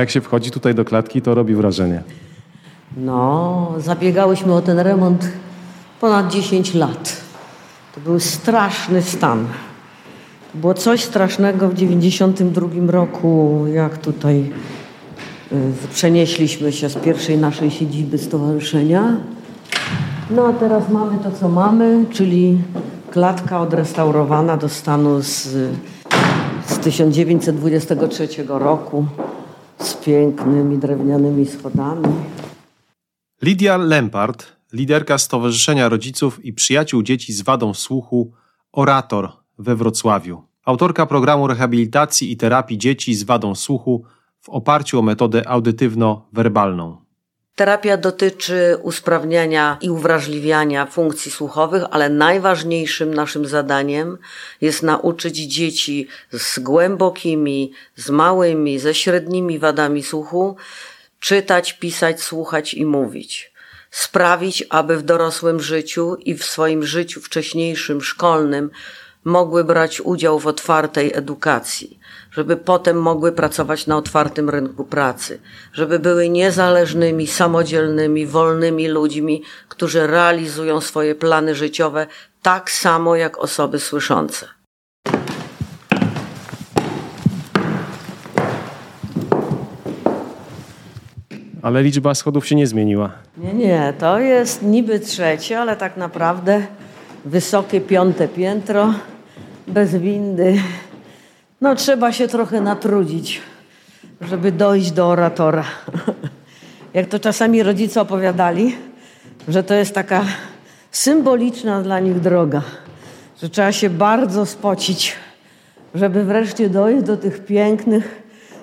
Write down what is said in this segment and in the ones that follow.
Jak się wchodzi tutaj do klatki, to robi wrażenie. No, zabiegałyśmy o ten remont ponad 10 lat. To był straszny stan. To było coś strasznego w 92 roku, jak tutaj y, przenieśliśmy się z pierwszej naszej siedziby stowarzyszenia. No a teraz mamy to, co mamy, czyli klatka odrestaurowana do stanu z, z 1923 roku z pięknymi drewnianymi schodami. Lidia Lempart, liderka Stowarzyszenia Rodziców i Przyjaciół Dzieci z Wadą Słuchu Orator we Wrocławiu. Autorka programu rehabilitacji i terapii dzieci z wadą słuchu w oparciu o metodę audytywno-werbalną. Terapia dotyczy usprawniania i uwrażliwiania funkcji słuchowych, ale najważniejszym naszym zadaniem jest nauczyć dzieci z głębokimi, z małymi, ze średnimi wadami słuchu czytać, pisać, słuchać i mówić. Sprawić, aby w dorosłym życiu i w swoim życiu wcześniejszym, szkolnym, mogły brać udział w otwartej edukacji, żeby potem mogły pracować na otwartym rynku pracy, żeby były niezależnymi, samodzielnymi, wolnymi ludźmi, którzy realizują swoje plany życiowe tak samo jak osoby słyszące. Ale liczba schodów się nie zmieniła. Nie, nie, to jest niby trzecie, ale tak naprawdę wysokie piąte piętro, bez windy. No trzeba się trochę natrudzić, żeby dojść do oratora. Jak to czasami rodzice opowiadali, że to jest taka symboliczna dla nich droga, że trzeba się bardzo spocić, żeby wreszcie dojść do tych pięknych,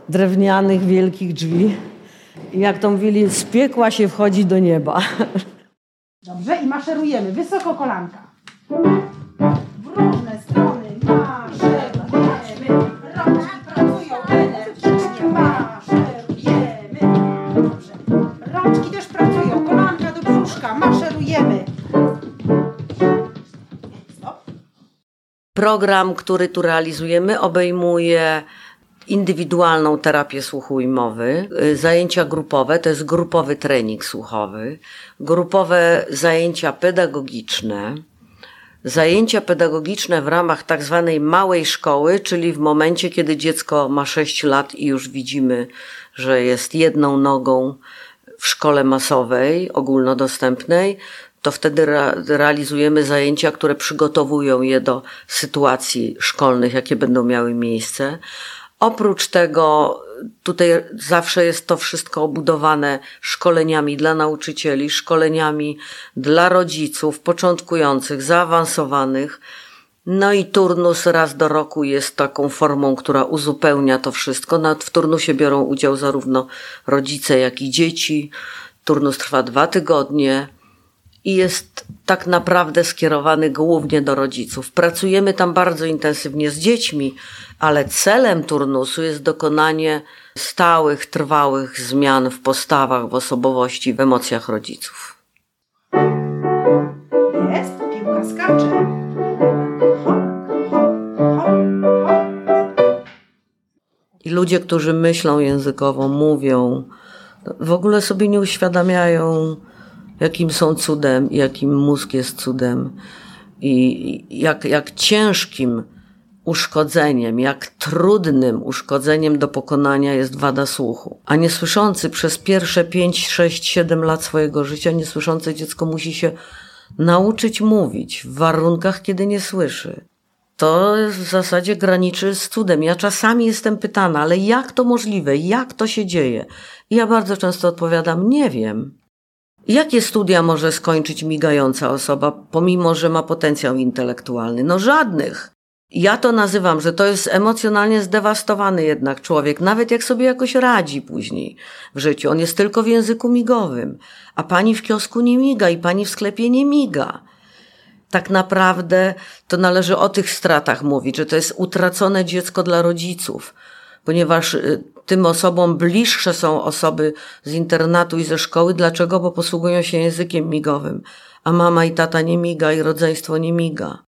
drewnianych, wielkich drzwi. I jak to mówili, z piekła się wchodzi do nieba. Dobrze, i maszerujemy. Wysoko kolanka. W różne strony maszerujemy. Rączki pracują energicznie. Maszerujemy. Dobrze. Rączki też pracują. Kolanka do brzuszka. Maszerujemy. Program, który tu realizujemy, obejmuje indywidualną terapię słuchu i mowy, zajęcia grupowe, to jest grupowy trening słuchowy, grupowe zajęcia pedagogiczne, zajęcia pedagogiczne w ramach tak zwanej małej szkoły, czyli w momencie, kiedy dziecko ma 6 lat i już widzimy, że jest jedną nogą w szkole masowej, ogólnodostępnej, to wtedy re realizujemy zajęcia, które przygotowują je do sytuacji szkolnych, jakie będą miały miejsce. Oprócz tego tutaj zawsze jest to wszystko obudowane szkoleniami dla nauczycieli, szkoleniami dla rodziców, początkujących, zaawansowanych. No i turnus raz do roku jest taką formą, która uzupełnia to wszystko. W turnusie biorą udział zarówno rodzice, jak i dzieci. Turnus trwa dwa tygodnie i jest tak naprawdę skierowany głównie do rodziców. Pracujemy tam bardzo intensywnie z dziećmi, ale celem turnusu jest dokonanie stałych, trwałych zmian w postawach, w osobowości, w emocjach rodziców. Jest, piłka skacze. I ludzie, którzy myślą językowo, mówią, w ogóle sobie nie uświadamiają, jakim są cudem, jakim mózg jest cudem i jak, jak ciężkim uszkodzeniem, jak trudnym uszkodzeniem do pokonania jest wada słuchu. A niesłyszący przez pierwsze 5, 6, 7 lat swojego życia, niesłyszące dziecko musi się nauczyć mówić w warunkach, kiedy nie słyszy. To w zasadzie graniczy z cudem. Ja czasami jestem pytana, ale jak to możliwe? Jak to się dzieje? I ja bardzo często odpowiadam, nie wiem. Jakie studia może skończyć migająca osoba, pomimo że ma potencjał intelektualny? No żadnych. Ja to nazywam, że to jest emocjonalnie zdewastowany jednak człowiek, nawet jak sobie jakoś radzi później w życiu. On jest tylko w języku migowym, a pani w kiosku nie miga i pani w sklepie nie miga. Tak naprawdę to należy o tych stratach mówić, że to jest utracone dziecko dla rodziców, ponieważ y, tym osobom bliższe są osoby z internatu i ze szkoły. Dlaczego? Bo posługują się językiem migowym, a mama i tata nie miga i rodzeństwo nie miga.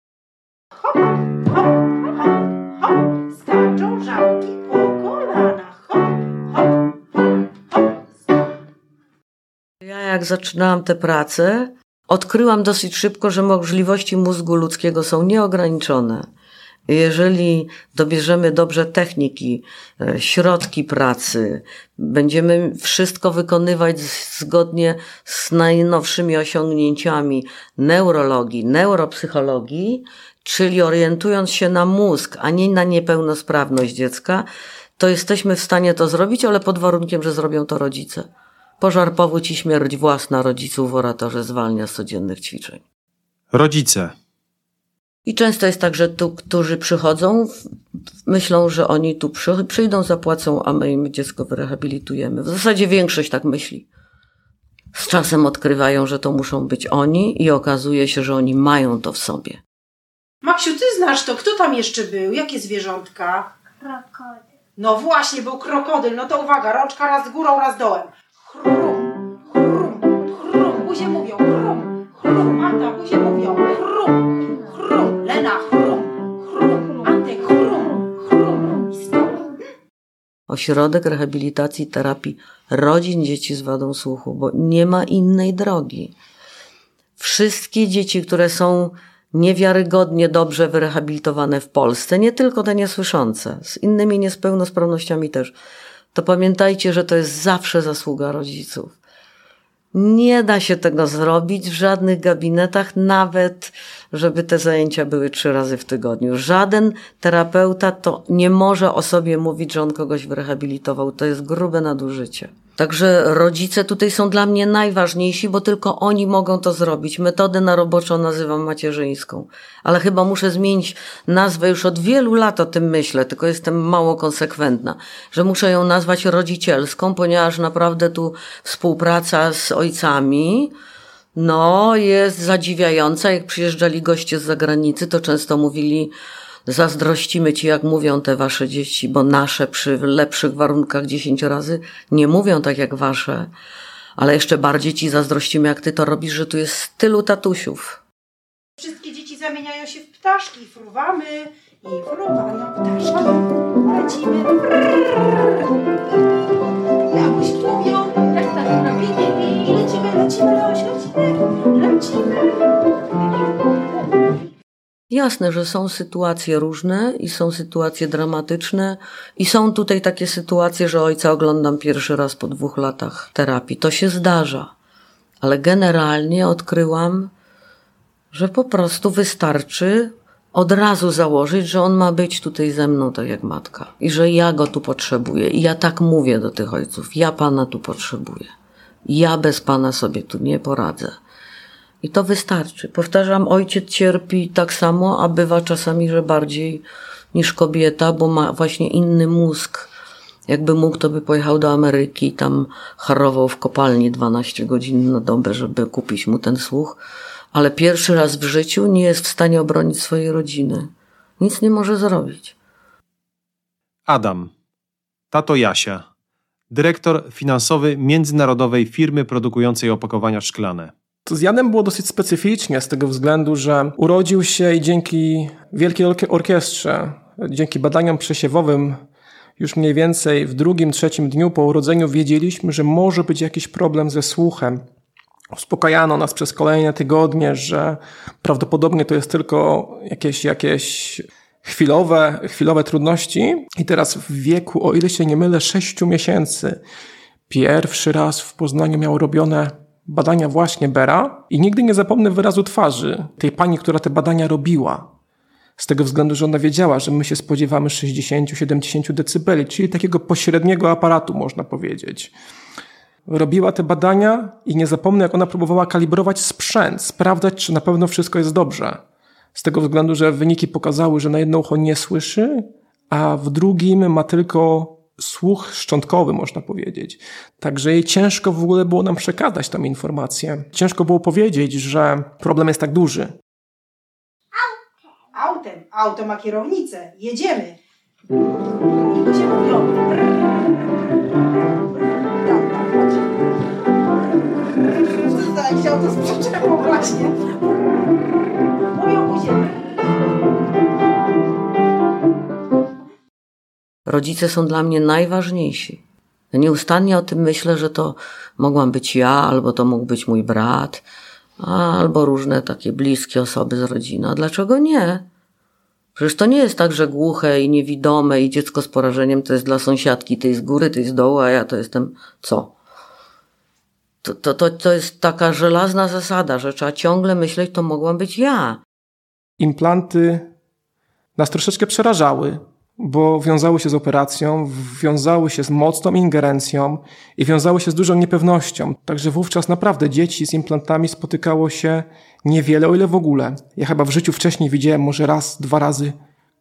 Ja jak zaczynałam tę pracę, odkryłam dosyć szybko, że możliwości mózgu ludzkiego są nieograniczone jeżeli dobierzemy dobrze techniki, e, środki pracy, będziemy wszystko wykonywać zgodnie z najnowszymi osiągnięciami neurologii, neuropsychologii, czyli orientując się na mózg, a nie na niepełnosprawność dziecka, to jesteśmy w stanie to zrobić, ale pod warunkiem, że zrobią to rodzice. Pożar, powódź i śmierć własna rodziców oratorze zwalnia z codziennych ćwiczeń. Rodzice. I często jest tak, że tu, którzy przychodzą, myślą, że oni tu przy, przyjdą, zapłacą, a my im dziecko wyrehabilitujemy. W zasadzie większość tak myśli. Z czasem odkrywają, że to muszą być oni i okazuje się, że oni mają to w sobie. Maksiu, ty znasz to. Kto tam jeszcze był? Jakie zwierzątka? Krokodyl. No właśnie, był krokodyl. No to uwaga, rączka raz górą, raz dołem. Chrum, chrum, chrum. Buzie mówią, chrum, chrum. Anta, buzie mówią, Ośrodek rehabilitacji i terapii rodzin dzieci z wadą słuchu, bo nie ma innej drogi. Wszystkie dzieci, które są niewiarygodnie dobrze wyrehabilitowane w Polsce, nie tylko te niesłyszące, z innymi niepełnosprawnościami też, to pamiętajcie, że to jest zawsze zasługa rodziców. Nie da się tego zrobić w żadnych gabinetach, nawet żeby te zajęcia były trzy razy w tygodniu. Żaden terapeuta to nie może o sobie mówić, że on kogoś wyrehabilitował. To jest grube nadużycie. Także rodzice tutaj są dla mnie najważniejsi, bo tylko oni mogą to zrobić. Metodę na roboczo nazywam macierzyńską, ale chyba muszę zmienić nazwę. Już od wielu lat o tym myślę, tylko jestem mało konsekwentna, że muszę ją nazwać rodzicielską, ponieważ naprawdę tu współpraca z ojcami, no, jest zadziwiająca. Jak przyjeżdżali goście z zagranicy, to często mówili, zazdrościmy ci, jak mówią te wasze dzieci, bo nasze przy lepszych warunkach dziesięć razy nie mówią tak jak wasze. Ale jeszcze bardziej ci zazdrościmy, jak ty to robisz, że tu jest tylu tatusiów. Wszystkie dzieci zamieniają się w ptaszki. Fruwamy i fruwają ptaszki. Lecimy. Jasne, że są sytuacje różne i są sytuacje dramatyczne i są tutaj takie sytuacje, że ojca oglądam pierwszy raz po dwóch latach terapii. To się zdarza. Ale generalnie odkryłam, że po prostu wystarczy od razu założyć, że on ma być tutaj ze mną tak jak matka i że ja go tu potrzebuję. I ja tak mówię do tych ojców. Ja pana tu potrzebuję. Ja bez pana sobie tu nie poradzę. I to wystarczy. Powtarzam, ojciec cierpi tak samo, a bywa czasami, że bardziej niż kobieta, bo ma właśnie inny mózg. Jakby mógł, to by pojechał do Ameryki i tam harował w kopalni 12 godzin na dobę, żeby kupić mu ten słuch. Ale pierwszy raz w życiu nie jest w stanie obronić swojej rodziny. Nic nie może zrobić. Adam. Tato Jasia. Dyrektor finansowy międzynarodowej firmy produkującej opakowania szklane. To z Janem było dosyć specyficznie z tego względu, że urodził się i dzięki Wielkiej Orkie- Orkiestrze, dzięki badaniom przesiewowym, już mniej więcej w drugim, trzecim dniu po urodzeniu wiedzieliśmy, że może być jakiś problem ze słuchem. Uspokajano nas przez kolejne tygodnie, że prawdopodobnie to jest tylko jakieś, jakieś chwilowe, chwilowe trudności. I teraz w wieku, o ile się nie mylę, 6 miesięcy, pierwszy raz w Poznaniu miał robione badania właśnie Bera i nigdy nie zapomnę wyrazu twarzy tej pani, która te badania robiła. Z tego względu, że ona wiedziała, że my się spodziewamy 60-70 decybeli, czyli takiego pośredniego aparatu, można powiedzieć. Robiła te badania i nie zapomnę, jak ona próbowała kalibrować sprzęt, sprawdzać, czy na pewno wszystko jest dobrze. Z tego względu, że wyniki pokazały, że na jedno ucho nie słyszy, a w drugim ma tylko słuch szczątkowy, można powiedzieć. Także jej ciężko w ogóle było nam przekazać tą informację. Ciężko było powiedzieć, że problem jest tak duży. Autem. Auto ma kierownicę. Jedziemy. Rodzice są dla mnie najważniejsi. Ja nieustannie o tym myślę, że to mogłam być ja, albo to mógł być mój brat, albo różne takie bliskie osoby z rodziny. A dlaczego nie? Przecież to nie jest tak, że głuche i niewidome i dziecko z porażeniem to jest dla sąsiadki, tej z góry, tej z dołu, a ja to jestem co? To, to, to, to jest taka żelazna zasada, że trzeba ciągle myśleć, to mogłam być ja. Implanty nas troszeczkę przerażały, bo wiązały się z operacją, wiązały się z mocną ingerencją i wiązały się z dużą niepewnością. Także wówczas naprawdę dzieci z implantami spotykało się niewiele, o ile w ogóle. Ja chyba w życiu wcześniej widziałem może raz, dwa razy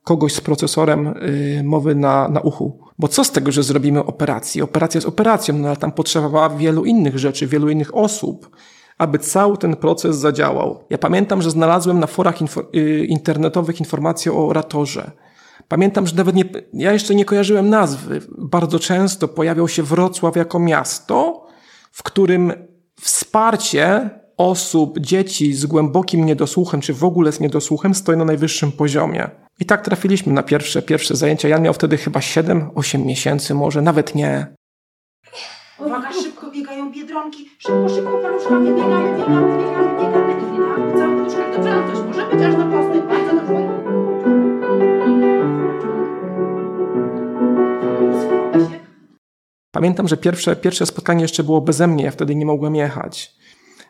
kogoś z procesorem yy, mowy na, na uchu. Bo co z tego, że zrobimy operację? Operacja jest operacją, no ale tam potrzeba wielu innych rzeczy, wielu innych osób, aby cały ten proces zadziałał. Ja pamiętam, że znalazłem na forach yy, internetowych informacje o oratorze. Pamiętam, że nawet nie, ja jeszcze nie kojarzyłem nazwy. Bardzo często pojawiał się Wrocław jako miasto, w którym wsparcie osób, dzieci z głębokim niedosłuchem, czy w ogóle z niedosłuchem stoi na najwyższym poziomie. I tak trafiliśmy na pierwsze, pierwsze zajęcia. Jan miał wtedy chyba 7-8 miesięcy, może nawet nie. Uwaga, szybko biegają biedronki. Szybko, szybko, paluszkami biegamy, biegamy, biegamy, biegamy. I na całych nóżkach dobrze, Antoś, może być aż na posty. Pamiętam, że pierwsze, pierwsze spotkanie jeszcze było beze mnie, ja wtedy nie mogłem jechać.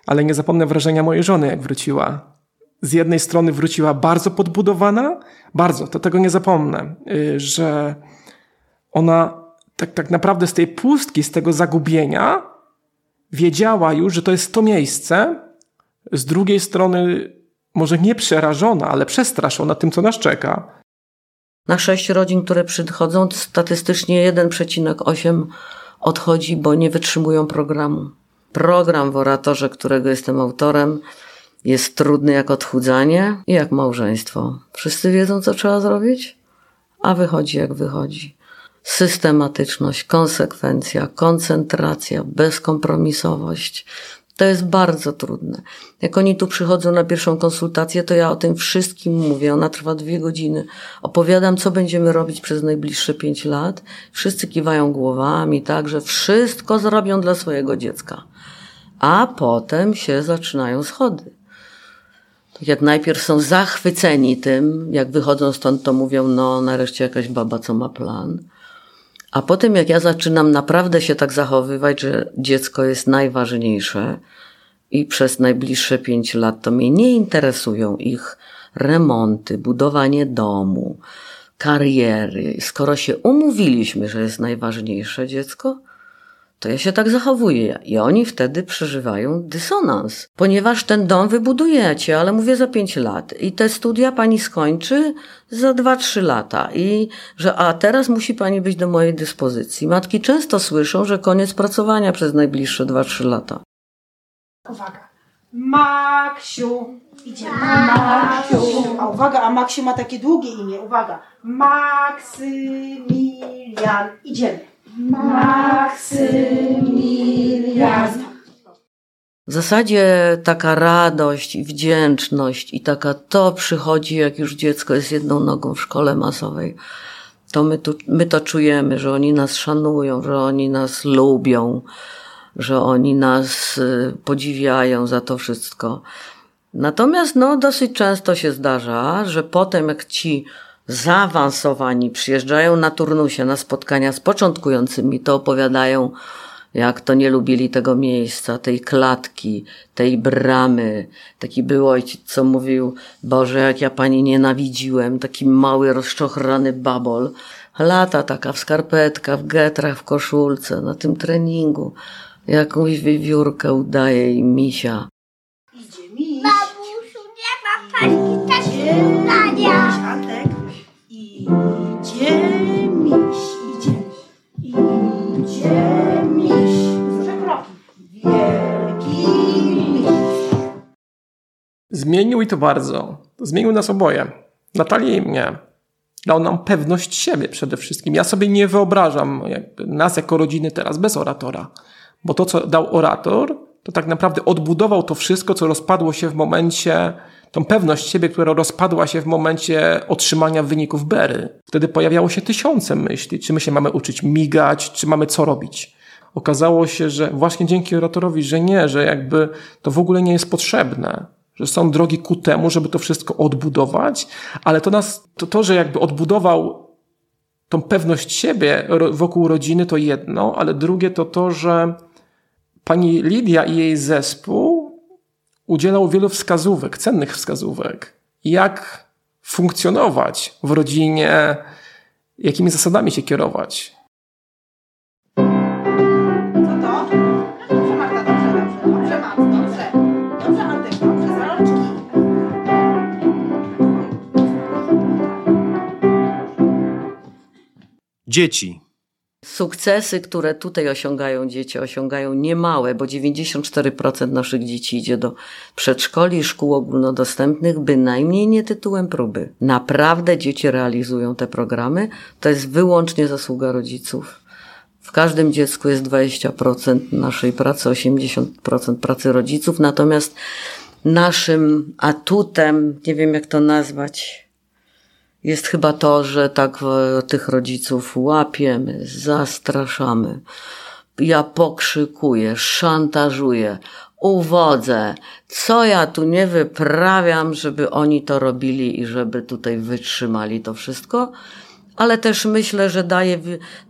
Ale nie zapomnę wrażenia mojej żony, jak wróciła. Z jednej strony wróciła bardzo podbudowana, bardzo, to tego nie zapomnę, y, że ona tak, tak naprawdę z tej pustki, z tego zagubienia wiedziała już, że to jest to miejsce. Z drugiej strony może nie przerażona, ale przestraszona tym, co nas czeka. Na sześć rodzin, które przychodzą, statystycznie 1,8 odchodzi, bo nie wytrzymują programu. Program w oratorze, którego jestem autorem, jest trudny jak odchudzanie i jak małżeństwo. Wszyscy wiedzą, co trzeba zrobić, a wychodzi jak wychodzi. Systematyczność, konsekwencja, koncentracja, bezkompromisowość, to jest bardzo trudne. Jak oni tu przychodzą na pierwszą konsultację, to ja o tym wszystkim mówię. Ona trwa dwie godziny. Opowiadam, co będziemy robić przez najbliższe pięć lat. Wszyscy kiwają głowami, tak, że wszystko zrobią dla swojego dziecka. A potem się zaczynają schody. Tak jak najpierw są zachwyceni tym, jak wychodzą stąd, to mówią, no nareszcie jakaś baba, co ma plan. A potem, jak ja zaczynam naprawdę się tak zachowywać, że dziecko jest najważniejsze i przez najbliższe pięć lat to mnie nie interesują ich remonty, budowanie domu, kariery. Skoro się umówiliśmy, że jest najważniejsze dziecko, to ja się tak zachowuję. I oni wtedy przeżywają dysonans, ponieważ ten dom wybudujecie, ale mówię za pięć lat. I te studia pani skończy za dwa, trzy lata. I że, a teraz musi pani być do mojej dyspozycji. Matki często słyszą, że koniec pracowania przez najbliższe dwa, trzy lata. Uwaga. Maksiu. Idziemy. Maksiu. A uwaga, a Maksiu ma takie długie imię. Uwaga. Maksymilian. Idziemy. Maksymilian. W zasadzie taka radość i wdzięczność i taka to przychodzi, jak już dziecko jest jedną nogą w szkole masowej. To my, tu, my to czujemy, że oni nas szanują, że oni nas lubią, że oni nas y, podziwiają za to wszystko. Natomiast no, dosyć często się zdarza, że potem jak ci zaawansowani przyjeżdżają na turnusie na spotkania z początkującymi, to opowiadają, jak to nie lubili tego miejsca, tej klatki, tej bramy. Taki był ojciec, co mówił, Boże, jak ja pani nienawidziłem, taki mały, rozczochrany babol. Lata taka w skarpetkach, w getrach, w koszulce, na tym treningu. Jakąś wiewiórkę udaje i misia. Idzie miś. Babusiu, nie ma pani takie zdania. Idzie miś. Idzie. Idzie miś. Duże. Wielki miś. Zmienił i to bardzo. Zmienił nas oboje. Natalię i mnie. Dał nam pewność siebie przede wszystkim. Ja sobie nie wyobrażam nas jako rodziny teraz bez oratora. Bo to, co dał orator, to tak naprawdę odbudował to wszystko, co rozpadło się w momencie, tą pewność siebie, która rozpadła się w momencie otrzymania wyników Bery. Wtedy pojawiało się tysiące myśli, czy my się mamy uczyć migać, czy mamy co robić. okazało się, że właśnie dzięki oratorowi, że nie, że jakby to w ogóle nie jest potrzebne, że są drogi ku temu, żeby to wszystko odbudować, ale to nas, to, to że jakby odbudował tą pewność siebie wokół rodziny to jedno, ale drugie to to, że pani Lidia i jej zespół udzielał wielu wskazówek, cennych wskazówek, jak funkcjonować w rodzinie, jakimi zasadami się kierować. Dzieci. Sukcesy, które tutaj osiągają dzieci, osiągają niemałe, bo 94% naszych dzieci idzie do przedszkoli szkół ogólnodostępnych, bynajmniej nie tytułem próby. Naprawdę dzieci realizują te programy. To jest wyłącznie zasługa rodziców. W każdym dziecku jest 20% naszej pracy, 80% pracy rodziców, natomiast naszym atutem, nie wiem jak to nazwać, jest chyba to, że tak tych rodziców łapiemy, zastraszamy. Ja pokrzykuję, szantażuję, uwodzę. Co ja tu nie wyprawiam, żeby oni to robili i żeby tutaj wytrzymali to wszystko? ale też myślę, że daję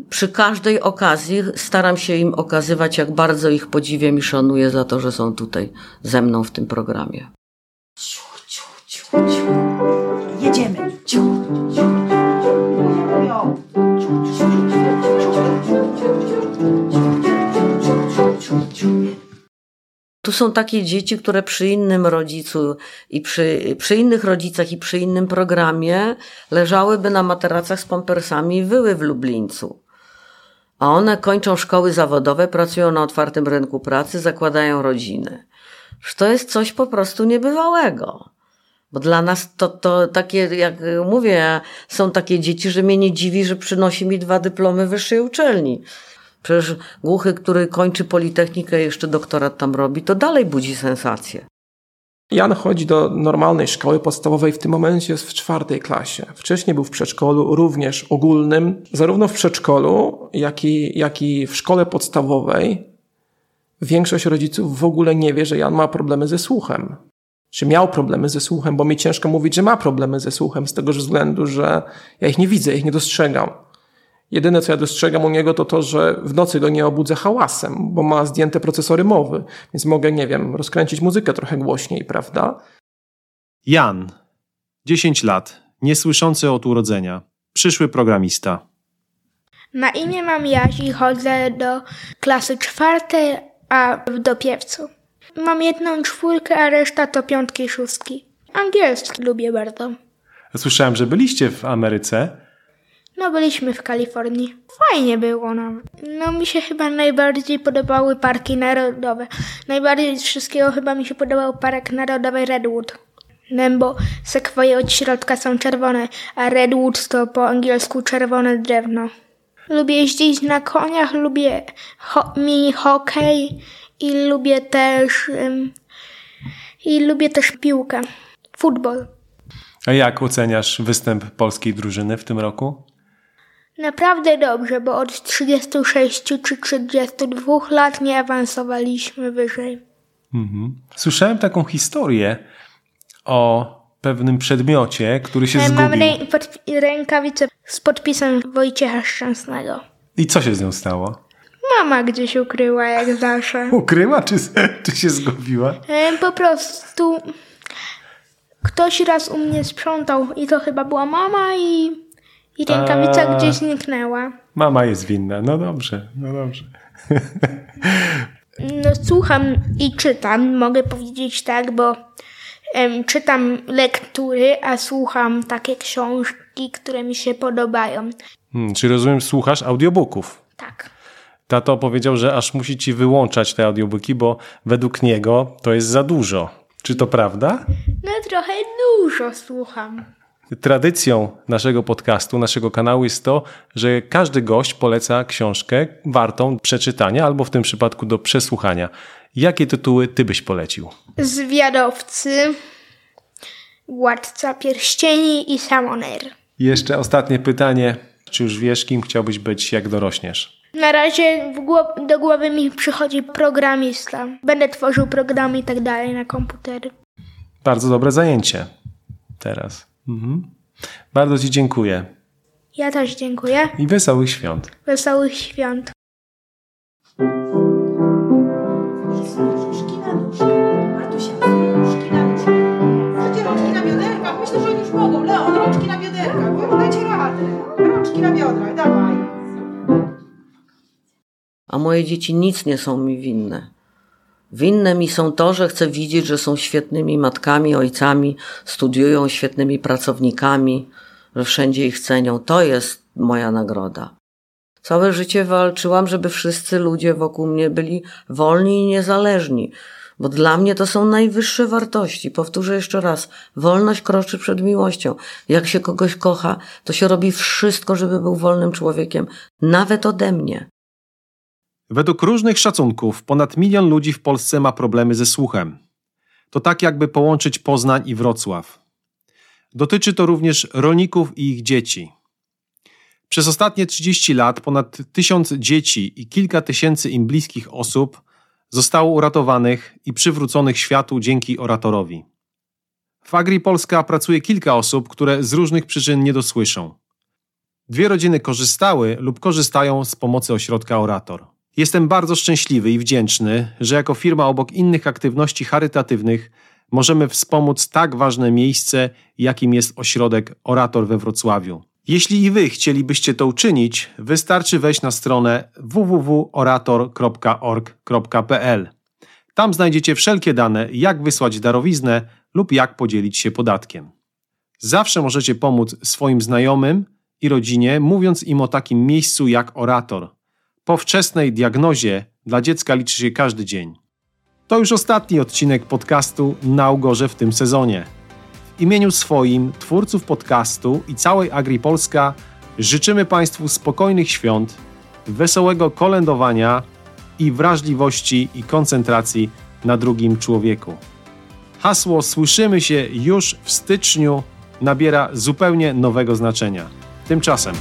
przy każdej okazji, staram się im okazywać, jak bardzo ich podziwiam i szanuję za to, że są tutaj ze mną w tym programie. Jedziemy. Tu są takie dzieci, które przy innym rodzicu i przy, przy innych rodzicach i przy innym programie leżałyby na materacach z pompersami i wyły w Lublińcu. A one kończą szkoły zawodowe, pracują na otwartym rynku pracy, zakładają rodziny. To jest coś po prostu niebywałego. Bo dla nas to, to takie, jak mówię, są takie dzieci, że mnie nie dziwi, że przynosi mi dwa dyplomy wyższej uczelni. Przecież głuchy, który kończy Politechnikę, jeszcze doktorat tam robi, to dalej budzi sensację. Jan chodzi do normalnej szkoły podstawowej, w tym momencie jest w czwartej klasie. Wcześniej był w przedszkolu, również ogólnym. Zarówno w przedszkolu, jak i, jak i w szkole podstawowej większość rodziców w ogóle nie wie, że Jan ma problemy ze słuchem. Czy miał problemy ze słuchem, bo mi ciężko mówić, że ma problemy ze słuchem z tego względu, że ja ich nie widzę, ich nie dostrzegam. Jedyne, co ja dostrzegam u niego, to to, że w nocy go nie obudzę hałasem, bo ma zdjęte procesory mowy, więc mogę, nie wiem, rozkręcić muzykę trochę głośniej, prawda? Jan, 10 lat, niesłyszący od urodzenia, przyszły programista. Na imię mam Jaś i chodzę do klasy czwartej, a w dopiewcu. Mam jedną czwórkę, a reszta to piątki i szóstki. Angielski lubię bardzo. Słyszałem, że byliście w Ameryce. No, byliśmy w Kalifornii. Fajnie było nawet. No, mi się chyba najbardziej podobały parki narodowe. Najbardziej z wszystkiego chyba mi się podobał Park Narodowy Redwood. No, bo sekwoje od środka są czerwone, a Redwood to po angielsku czerwone drewno. Lubię jeździć na koniach, lubię ho mini hokej i lubię też i lubię też piłkę, futbol. A jak oceniasz występ polskiej drużyny w tym roku? Naprawdę dobrze, bo od 36 czy 32 lat nie awansowaliśmy wyżej. Mhm. Słyszałem taką historię o pewnym przedmiocie, który się Mam zgubił. Mam rę pod rękawicę z podpisem Wojciecha Szczęsnego. I co się z nią stało? Mama gdzieś ukryła, jak zawsze. Ukryła, czy, czy się zgubiła? Po prostu ktoś raz u mnie sprzątał i to chyba była mama i i rękawica A... gdzieś zniknęła. Mama jest winna. No dobrze, no dobrze. No słucham i czytam, mogę powiedzieć tak, bo em, czytam lektury, a słucham takie książki, które mi się podobają. Hmm, czy rozumiem, słuchasz audiobooków? Tak. Tato powiedział, że aż musi ci wyłączać te audiobooki, bo według niego to jest za dużo. Czy to prawda? No trochę dużo słucham. Tradycją naszego podcastu, naszego kanału jest to, że każdy gość poleca książkę wartą przeczytania albo w tym przypadku do przesłuchania. Jakie tytuły ty byś polecił? Zwiadowcy, Władca Pierścieni i Samoner. Jeszcze ostatnie pytanie. Czy już wiesz, kim chciałbyś być, jak dorośniesz? Na razie głow do głowy mi przychodzi programista. Będę tworzył programy i tak dalej na komputery. Bardzo dobre zajęcie teraz. Mhm. Bardzo Ci dziękuję. Ja też dziękuję. I wesołych świąt. Wesołych świąt. Myślę, że oni już mogą. Leon, rączki na bioderkach. Wy dacie radę. Rączki na biodrach, dawaj. A moje dzieci nic nie są mi winne. Winne mi są to, że chcę widzieć, że są świetnymi matkami, ojcami, studiują świetnymi pracownikami, że wszędzie ich cenią. To jest moja nagroda. Całe życie walczyłam, żeby wszyscy ludzie wokół mnie byli wolni i niezależni, bo dla mnie to są najwyższe wartości. Powtórzę jeszcze raz: wolność kroczy przed miłością. Jak się kogoś kocha, to się robi wszystko, żeby był wolnym człowiekiem, nawet ode mnie. Według różnych szacunków ponad milion ludzi w Polsce ma problemy ze słuchem. To tak jakby połączyć Poznań i Wrocław. Dotyczy to również rolników i ich dzieci. Przez ostatnie 30 lat ponad tysiąc dzieci i kilka tysięcy im bliskich osób zostało uratowanych i przywróconych światu dzięki oratorowi. W Agri Polska pracuje kilka osób, które z różnych przyczyn nie dosłyszą. Dwie rodziny korzystały lub korzystają z pomocy ośrodka Orator. Jestem bardzo szczęśliwy i wdzięczny, że jako firma obok innych aktywności charytatywnych możemy wspomóc tak ważne miejsce, jakim jest ośrodek Orator we Wrocławiu. Jeśli i Wy chcielibyście to uczynić, wystarczy wejść na stronę www.orator.org.pl. Tam znajdziecie wszelkie dane, jak wysłać darowiznę lub jak podzielić się podatkiem. Zawsze możecie pomóc swoim znajomym i rodzinie, mówiąc im o takim miejscu jak Orator. Po wczesnej diagnozie dla dziecka liczy się każdy dzień. To już ostatni odcinek podcastu Na Ugorze w tym sezonie. W imieniu swoim, twórców podcastu i całej Agri Polska życzymy Państwu spokojnych świąt, wesołego kolędowania i wrażliwości i koncentracji na drugim człowieku. Hasło Słyszymy się już w styczniu nabiera zupełnie nowego znaczenia. Tymczasem